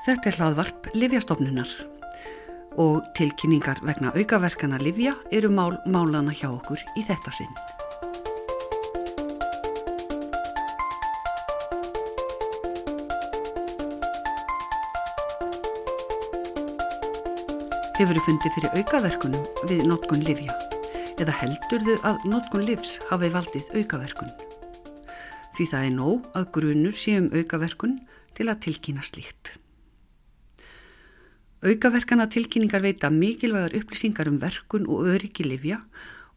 Þetta er hlaðvarp Livjastofnunar og tilkynningar vegna aukaverkana Livja eru mál málana hjá okkur í þetta sinn. Hefur þið fundið fyrir aukaverkunum við notkun Livja eða heldur þau að notkun Livs hafi valdið aukaverkun? Því það er nóg að grunur sé um aukaverkun til að tilkynna slíkt. Aukaverkana tilkynningar veita mikilvægar upplýsingar um verkun og öryggi livja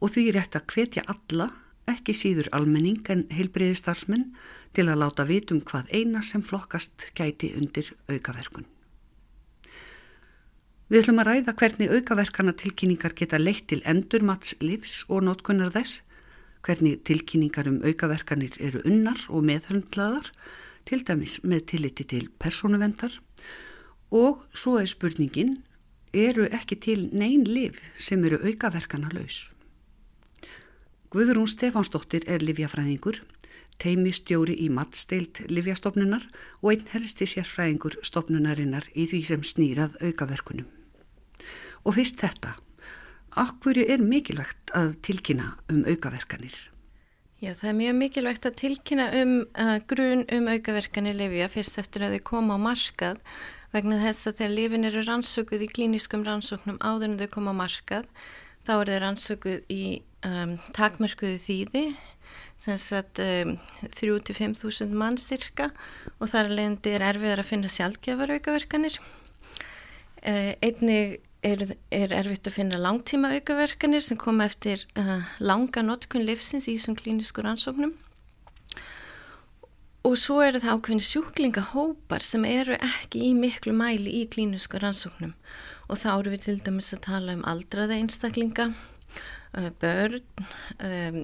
og því er rétt að hvetja alla, ekki síður almenning en heilbreyði starfsmenn til að láta vitum hvað eina sem flokkast gæti undir aukaverkun. Við ætlum að ræða hvernig aukaverkana tilkynningar geta leitt til endurmats livs og notkunnar þess, hvernig tilkynningar um aukaverkanir eru unnar og meðhundlaðar, til dæmis með tilliti til persónuvendar og svo er spurningin, eru ekki til neyn liv sem eru aukaverkana laus. Guðrún Stefánsdóttir er livjafræðingur, teimistjóri í mattsteilt livjastofnunar og einn helsti sérfræðingur stofnunarinnar í því sem snýrað aukaverkunum. Og fyrst þetta, akkurju er mikilvægt að tilkynna um aukaverkanir? Já, það er mjög mikilvægt að tilkynna um uh, grun um aukaverkanir livja fyrst eftir að þau koma á markað vegna þess að þegar lifin eru rannsökuð í klíniskum rannsóknum áður en þau koma á markað þá eru þau rannsökuð í um, takmörkuðu þýði um, 3-5 þúsund mann cirka og þar leðandi er erfiðar að finna sjálfgefar aukaverkanir. Uh, einnig er, er erfitt að finna langtíma aukaverkanir sem koma eftir uh, langa notkun livsins í þessum klínisku rannsóknum. Og svo eru það ákveðin sjúklingahópar sem eru ekki í miklu mæli í klínuska rannsóknum. Og þá eru við til dæmis að tala um aldraða einstaklinga, uh, börn, um,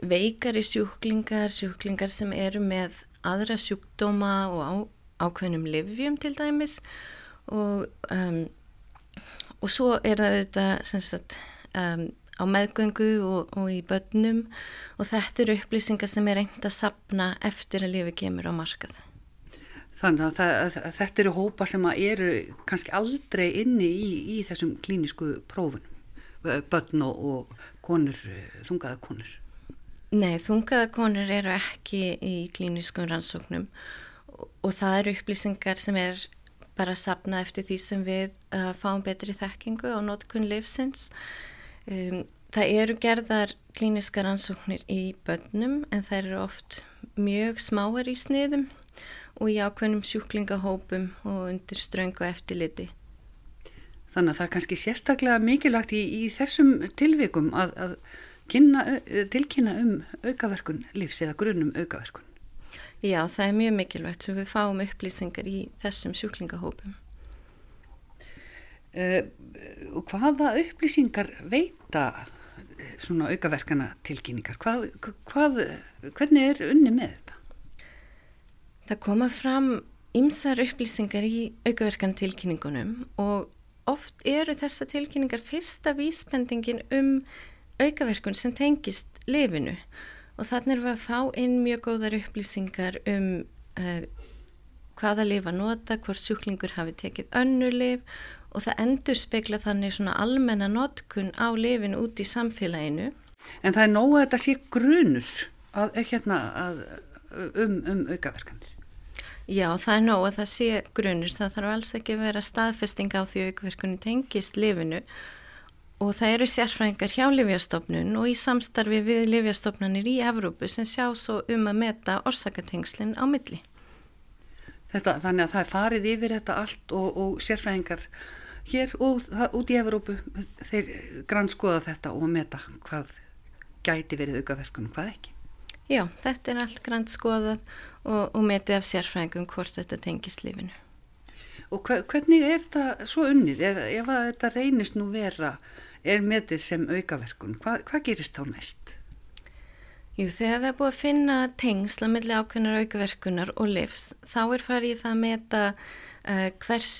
veikari sjúklingar, sjúklingar sem eru með aðra sjúkdóma og á, ákveðinum livjum til dæmis. Og, um, og svo er það auðvitað sagt um, á meðgöngu og, og í börnum og þetta eru upplýsingar sem er reynd að sapna eftir að lifi kemur á markað. Þannig að, það, að þetta eru hópa sem eru kannski aldrei inni í, í þessum klínisku prófunum, börn og, og konur, þungaða konur. Nei, þungaða konur eru ekki í klíniskum rannsóknum og, og það eru upplýsingar sem er bara sapna eftir því sem við uh, fáum betri þekkingu á notkun livsins Um, það eru gerðar klíniska rannsóknir í börnum en það eru oft mjög smáar í sniðum og í ákveðnum sjúklingahópum og undir ströngu eftirliti. Þannig að það er kannski sérstaklega mikilvægt í, í þessum tilvikum að, að kynna, tilkynna um aukaverkun lífs eða grunum aukaverkun. Já, það er mjög mikilvægt sem við fáum upplýsingar í þessum sjúklingahópum. Uh, hvaða upplýsingar veita svona aukaverkana tilkynningar? Hvað, hvað, hvernig er unni með þetta? Það koma fram ymsar upplýsingar í aukaverkana tilkynningunum og oft eru þessa tilkynningar fyrsta vísbendingin um aukaverkun sem tengist lifinu og þannig er við að fá inn mjög góðar upplýsingar um uh, hvaða lif að nota, hvort sjúklingur hafi tekið önnu lif og það endur spekla þannig svona almenna notkun á lifin út í samfélaginu. En það er nógu að þetta sé grunur að, hérna, að, um, um aukaverkanir? Já, það er nógu að það sé grunur. Það þarf alls ekki að vera staðfesting á því aukaverkunni tengist lifinu og það eru sérfræðingar hjá Livjastofnun og í samstarfi við Livjastofnanir í Evrópu sem sjá svo um að meta orsakatengslinn á milli. Þetta, þannig að það er farið yfir þetta allt og, og sérfræðingar hér og það, út í Evrópu þeir grannskoða þetta og meta hvað gæti verið aukaverkunum, hvað ekki. Já, þetta er allt grannskoðað og, og metið af sérfræðingum hvort þetta tengist lífinu. Og hvernig er þetta svo unnið? Ef, ef þetta reynist nú vera, er metið sem aukaverkun, hvað, hvað gerist þá næst? Jú, þegar það er búið að finna tengsla millir ákveðnar aukaverkunar og livs, þá er farið það að meta uh, hvers,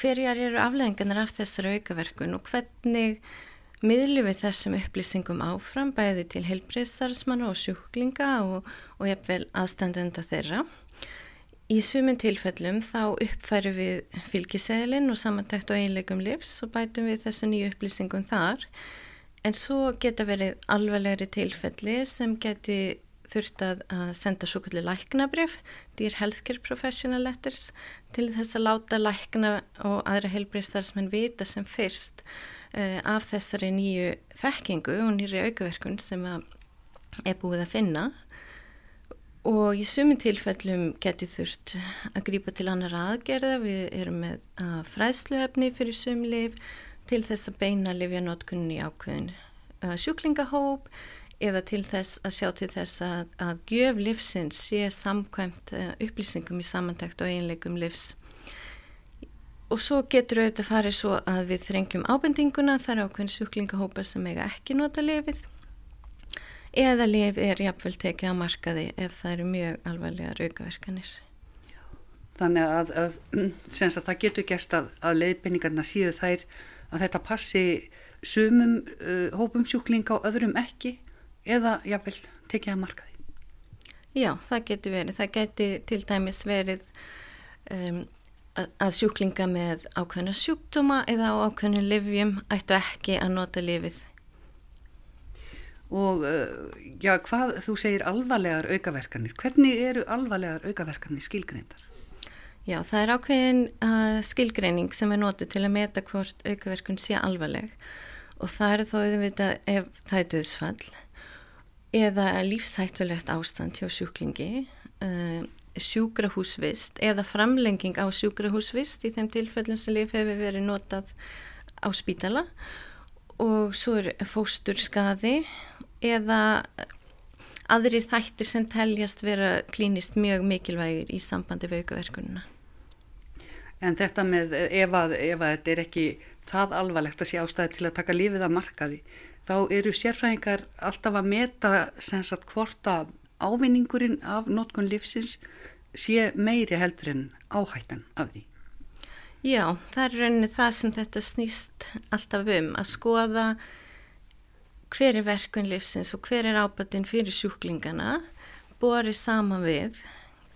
hverjar eru afleggingarnar af þessari aukaverkun og hvernig miðlu við þessum upplýsingum áfram bæði til helbriðstarfsmanna og sjúklinga og, og jafnvel aðstandenda þeirra. Í sumin tilfellum þá uppfæru við fylgiseðlinn og samantækt og einlegum livs og bætum við þessu nýju upplýsingum þar. En svo geta verið alveglegri tilfelli sem geti þurft að senda svo kallir læknabrif, Dear Healthcare Professional Letters, til þess að láta lækna og aðra helbriðstarfsmenn vita sem fyrst uh, af þessari nýju þekkingu og nýri aukaverkun sem er búið að finna og í sumin tilfellum geti þurft að grípa til annar aðgerða. Við erum með uh, fræðsluefni fyrir sumlif til þess að beina livjanótkunni í ákveðin sjúklingahóp eða til þess að sjá til þess að, að gjöf livsins sé samkvæmt upplýsingum í samantækt og einleikum livs. Og svo getur auðvitað farið svo að við þrengjum ábendinguna þar ákveðin sjúklingahópar sem eiga ekki nota lifið eða lif er jafnvel tekið að markaði ef það eru mjög alvarlega raukaverkanir. Þannig að, að, að það getur gæst að, að leiðbynningarna síðu þær að þetta passi sumum uh, hópum sjúklinga og öðrum ekki eða jafnvel tekið að markaði. Já, það getur verið. Það getur til dæmis verið um, að sjúklinga með ákveðna sjúkdóma eða ákveðnu livjum ættu ekki að nota lifið og uh, já, hvað þú segir alvarlegar aukaverkanir, hvernig eru alvarlegar aukaverkanir skilgreindar? Já, það er ákveðin uh, skilgreining sem er notið til að meta hvort aukaverkun sé alvarleg. Og það er þó auðvitað ef það er döðsfall eða lífsættulegt ástand hjá sjúklingi, uh, sjúkrahúsvist eða framlenging á sjúkrahúsvist í þeim tilfellin sem líf hefur verið notað á spítala. Og svo er fóstur skaði eða aðrir þættir sem teljast vera klínist mjög mikilvægir í sambandi við aukaverkununa. En þetta með ef að, ef að þetta er ekki það alvarlegt að sé ástæði til að taka lífið að markaði, þá eru sérfræðingar alltaf að meta sagt, hvort að ávinningurinn af notkun lífsins sé meiri heldur en áhættan af því. Já, það er rauninni það sem þetta snýst alltaf um, að skoða hver er verkun livsins og hver er ábættin fyrir sjúklingana borið saman við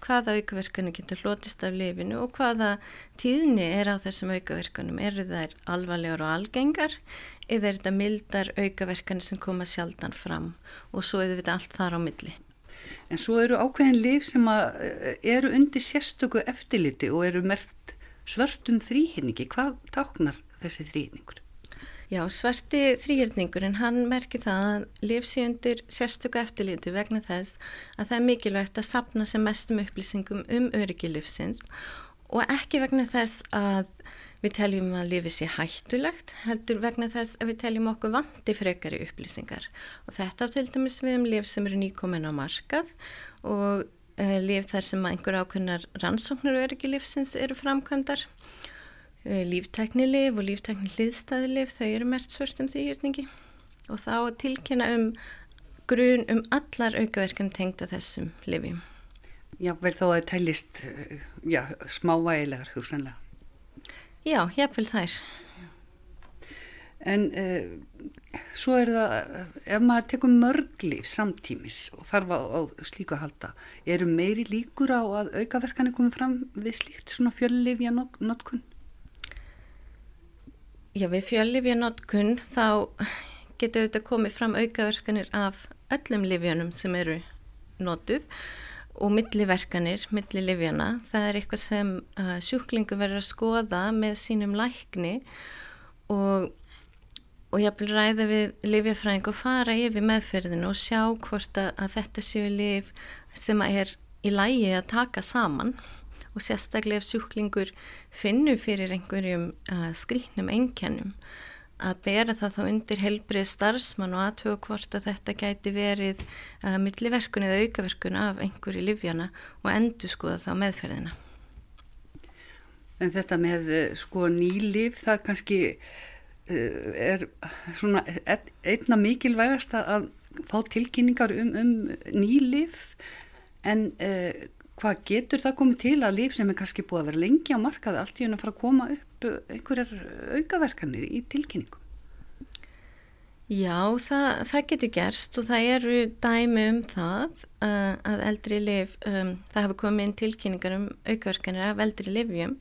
hvaða aukaverkanu getur hlotist af lifinu og hvaða tíðni er á þessum aukaverkanum. Er það alvarlegar og algengar eða er þetta mildar aukaverkanu sem koma sjaldan fram og svo er þetta allt þar á milli. En svo eru ákveðin liv sem eh, eru undir sérstöku eftirliti og eru mert svörtum þrýhinningi. Hvað táknar þessi þrýhinningur? Já, svarti þrýhjörningurinn, hann merkir það að lifsi undir sérstöku eftirliti vegna þess að það er mikilvægt að sapna sem mestum upplýsingum um öryggi lifsins og ekki vegna þess að við teljum að lifið sé hættulegt, heldur vegna þess að við teljum okkur vandi frekari upplýsingar. Og þetta á til dæmis við um lif sem eru nýkomin á markað og uh, lif þar sem einhver ákveðnar rannsóknar öryggi lifsins eru framkvæmdar. Eh, lífteknilif og líftekniliðstæðilif þau eru mert svörstum þrýhjörningi og þá tilkynna um grun um allar aukaverkan tengda þessum lifjum. Já, vel þó að það tælist já, smávægilegar hugsanlega. Já, jáfnvel þær. En uh, svo er það, ef maður tekur mörglif samtímis og þarf á, slíku að halda, eru meiri líkur á að aukaverkan er komið fram við slíkt svona fjöllifja notkun? Já, við fjöllifjanótkun þá getur auðvitað komið fram aukaverkanir af öllum livjanum sem eru nótuð og milliverkanir, millilivjana. Það er eitthvað sem uh, sjúklingu verður að skoða með sínum lækni og, og ég vil ræða við livjafræðing og fara yfir meðferðinu og sjá hvort að, að þetta séu liv sem er í lægi að taka saman og sérstaklega ef sjúklingur finnur fyrir einhverjum uh, skrínum einkennum að bera það þá undir helbrið starfsmann og aðtöku hvort að þetta gæti verið uh, milliverkun eða aukaverkun af einhverju livjana og endur skoða þá meðferðina. En þetta með uh, sko nýlif það kannski er svona einna mikilvægast að fá tilkynningar um, um nýlif en uh, hvað getur það komið til að líf sem er kannski búið að vera lengi á markaði allt í unna fara að koma upp einhverjar aukaverkanir í tilkynningum? Já, það, það getur gerst og það eru dæmi um það uh, að eldri liv, um, það hafa komið inn tilkynningar um aukverkanir af eldri livjum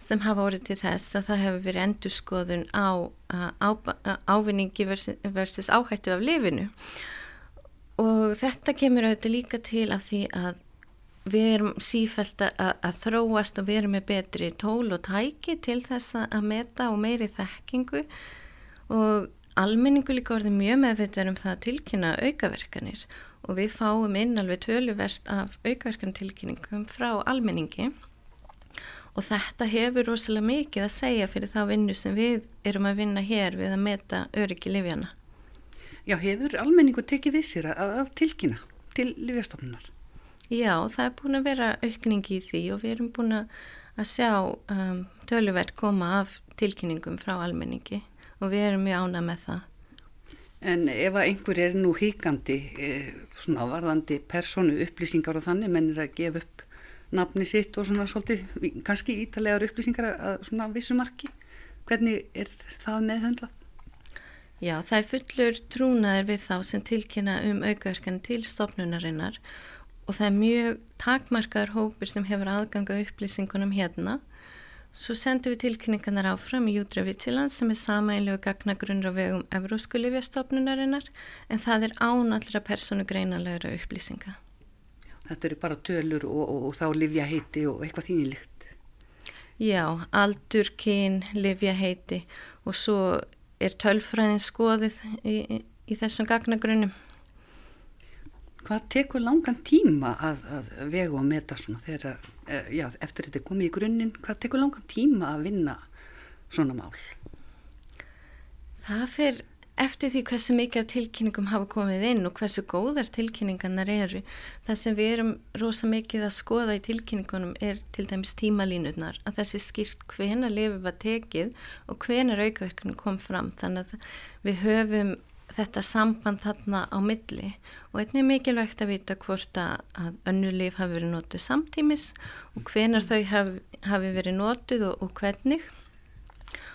sem hafa orðið til þess að það hefur verið endurskoðun á, uh, á uh, ávinningi versus, versus áhættu af lifinu og þetta kemur auðvitað líka til af því að við erum sífælt að, þróast og við erum með betri tól og tæki til þess að meta og meiri þekkingu og almenningu líka orðið mjög meðvitað um það að tilkynna aukaverkanir og við fáum inn alveg töluvert af aukaverkantilkynningum frá almenningi og þetta hefur rosalega mikið að segja fyrir þá vinnu sem við erum að vinna hér við að meta öryggi livjana. Já, hefur almenningu tekið við sér að, að tilkynna til livjastofnunar? Já, það er búin að vera aukningi í því og við erum búin að sjá um, töluvert koma af tilkynningum frá almenningi og við erum mjög ánað með það. En ef að einhver er nú híkandi, eh, svona varðandi personu upplýsingar og þannig, mennir að gefa upp nafni sitt og svona svolítið, kannski ítalegar upplýsingar að svona vissumarki, hvernig er það meðhöndlað? Já, það er fullur trúnaður við þá sem tilkynna um aukaverkan til stopnunarinnar og það er mjög takmarkaður hópur sem hefur aðganga upplýsingunum hérna Svo sendum við tilkynningarnar áfram í Júdra Vittviland sem er samænlegu gagnagrunnur á vegum Evrósku livjastofnunarinnar en það er án allra personu greinanlegra upplýsinga. Þetta eru bara tölur og, og, og þá livjaheiti og eitthvað þýnilegt? Já, aldur, kyn, livjaheiti og svo er tölfræðin skoðið í, í, í þessum gagnagrunnum. Hvað tekur langan tíma að, að vega og meta svona þegar, eh, já, eftir þetta komið í grunninn, hvað tekur langan tíma að vinna svona mál? Það fyrir eftir því hversu mikið af tilkynningum hafa komið inn og hversu góðar tilkynningarnar eru. Það sem við erum rosa mikið að skoða í tilkynningunum er til dæmis tímalínurnar, að þessi skýrt hvena lifið var tekið og hvena aukaverkunum kom fram. Þannig að við höfum þetta samband þarna á milli. Og einnig mikilvægt að vita hvort að önnu líf hafi verið nótuð samtímis og hvenar þau hafi, hafi verið nótuð og, og hvernig.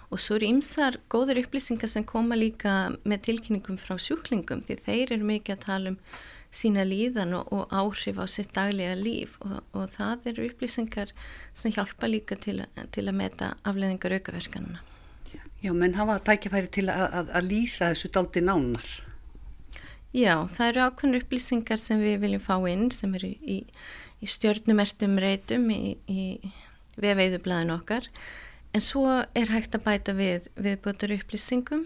Og svo eru ymsar góður upplýsingar sem koma líka með tilkynningum frá sjúklingum því þeir eru mikið að tala um sína líðan og, og áhrif á sitt daglega líf. Og, og það eru upplýsingar sem hjálpa líka til, til að meta afleðingar aukaverkanuna. Já, menn hafa tækjafæri til að, að, að lýsa þessu daldi nánar. Já, það eru ákveðnur upplýsingar sem við viljum fá inn sem eru í, í stjórnumertum reytum í, í vefeiðublaðin okkar en svo er hægt að bæta við viðbútur upplýsingum.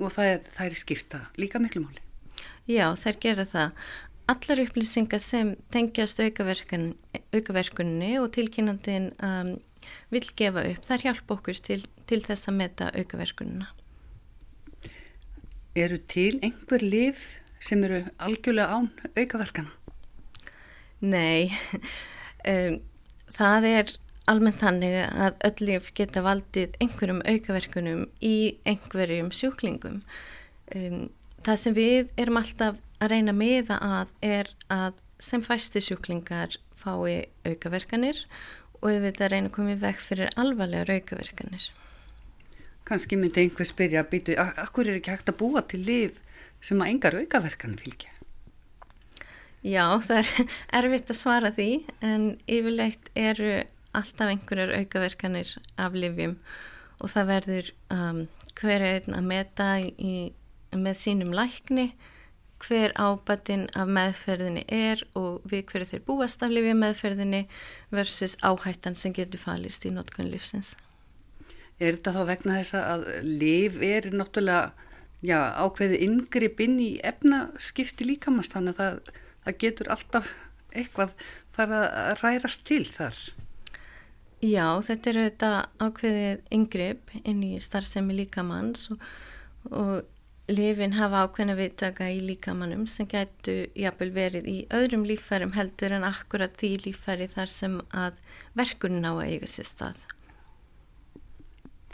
Og það er, það er skipta líka miklu máli? Já, þær gera það. Allar upplýsingar sem tengjast aukaverkunni og tilkynandin um, vil gefa upp, þar hjálpa okkur til, til þess að meta aukaverkununa. Eru til einhver liv sem eru algjörlega án aukaverkana? Nei, um, það er almennt hannig að öll lif geta valdið einhverjum aukaverkunum í einhverjum sjúklingum. Um, það sem við erum alltaf að reyna með að er að sem fæsti sjúklingar fái aukaverkanir og við veitum að reyna að koma í vekk fyrir alvarlega raukaverkanir. Kanski myndi einhver spyrja að býtu, akkur er ekki hægt að búa til liv sem að engar aukaverkanir fylgja? Já, það er erfitt að svara því en yfirleitt eru alltaf einhverjar aukaverkanir af livjum og það verður um, hverju að meta í, með sínum lækni hver ábatinn af meðferðinni er og við hverju þeir búast af lifið meðferðinni versus áhættan sem getur falist í notkunn lífsins. Er þetta þá vegna þess að liv er náttúrulega já, ákveði yngripp inn í efnaskipti líkamast þannig að það, það getur alltaf eitthvað fara að rærast til þar? Já, þetta eru þetta ákveðið yngripp inn í starfsemi líkamanns og, og lifin hafa ákveðna viðtaka í líkamannum sem gætu jafnvel verið í öðrum lífærum heldur en akkurat því lífæri þar sem að verkunin á að eiga sér stað.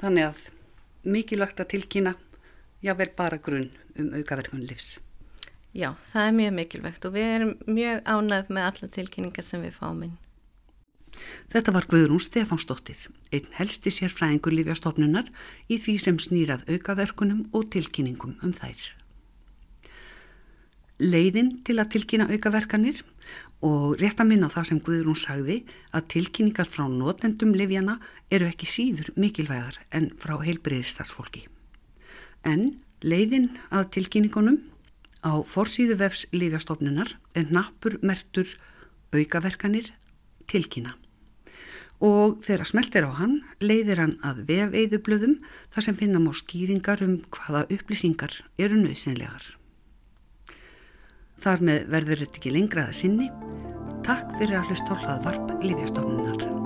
Þannig að mikilvægt að tilkýna jável bara grunn um aukaverkun livs. Já, það er mjög mikilvægt og við erum mjög ánað með alla tilkynningar sem við fáum inn. Þetta var Guðrún Stefánsdóttir, einn helsti sérfræðingur Lífjastofnunar í því sem snýrað aukaverkunum og tilkynningum um þær. Leiðin til að tilkynna aukaverkanir og rétt að minna það sem Guðrún sagði að tilkynningar frá notendum Livjana eru ekki síður mikilvægar en frá heilbreyðistarfólki. En leiðin að tilkynningunum á forsýðu vefs Livjastofnunar er nappur mertur aukaverkanir tilkynna og þegar smeltir á hann leiðir hann að vefeiðublöðum þar sem finna má skýringar um hvaða upplýsingar eru nöðsynlegar. Þar með verður þetta ekki lengra að sinni. Takk fyrir að hlusta á hlaðvarp Lífjastofnunar.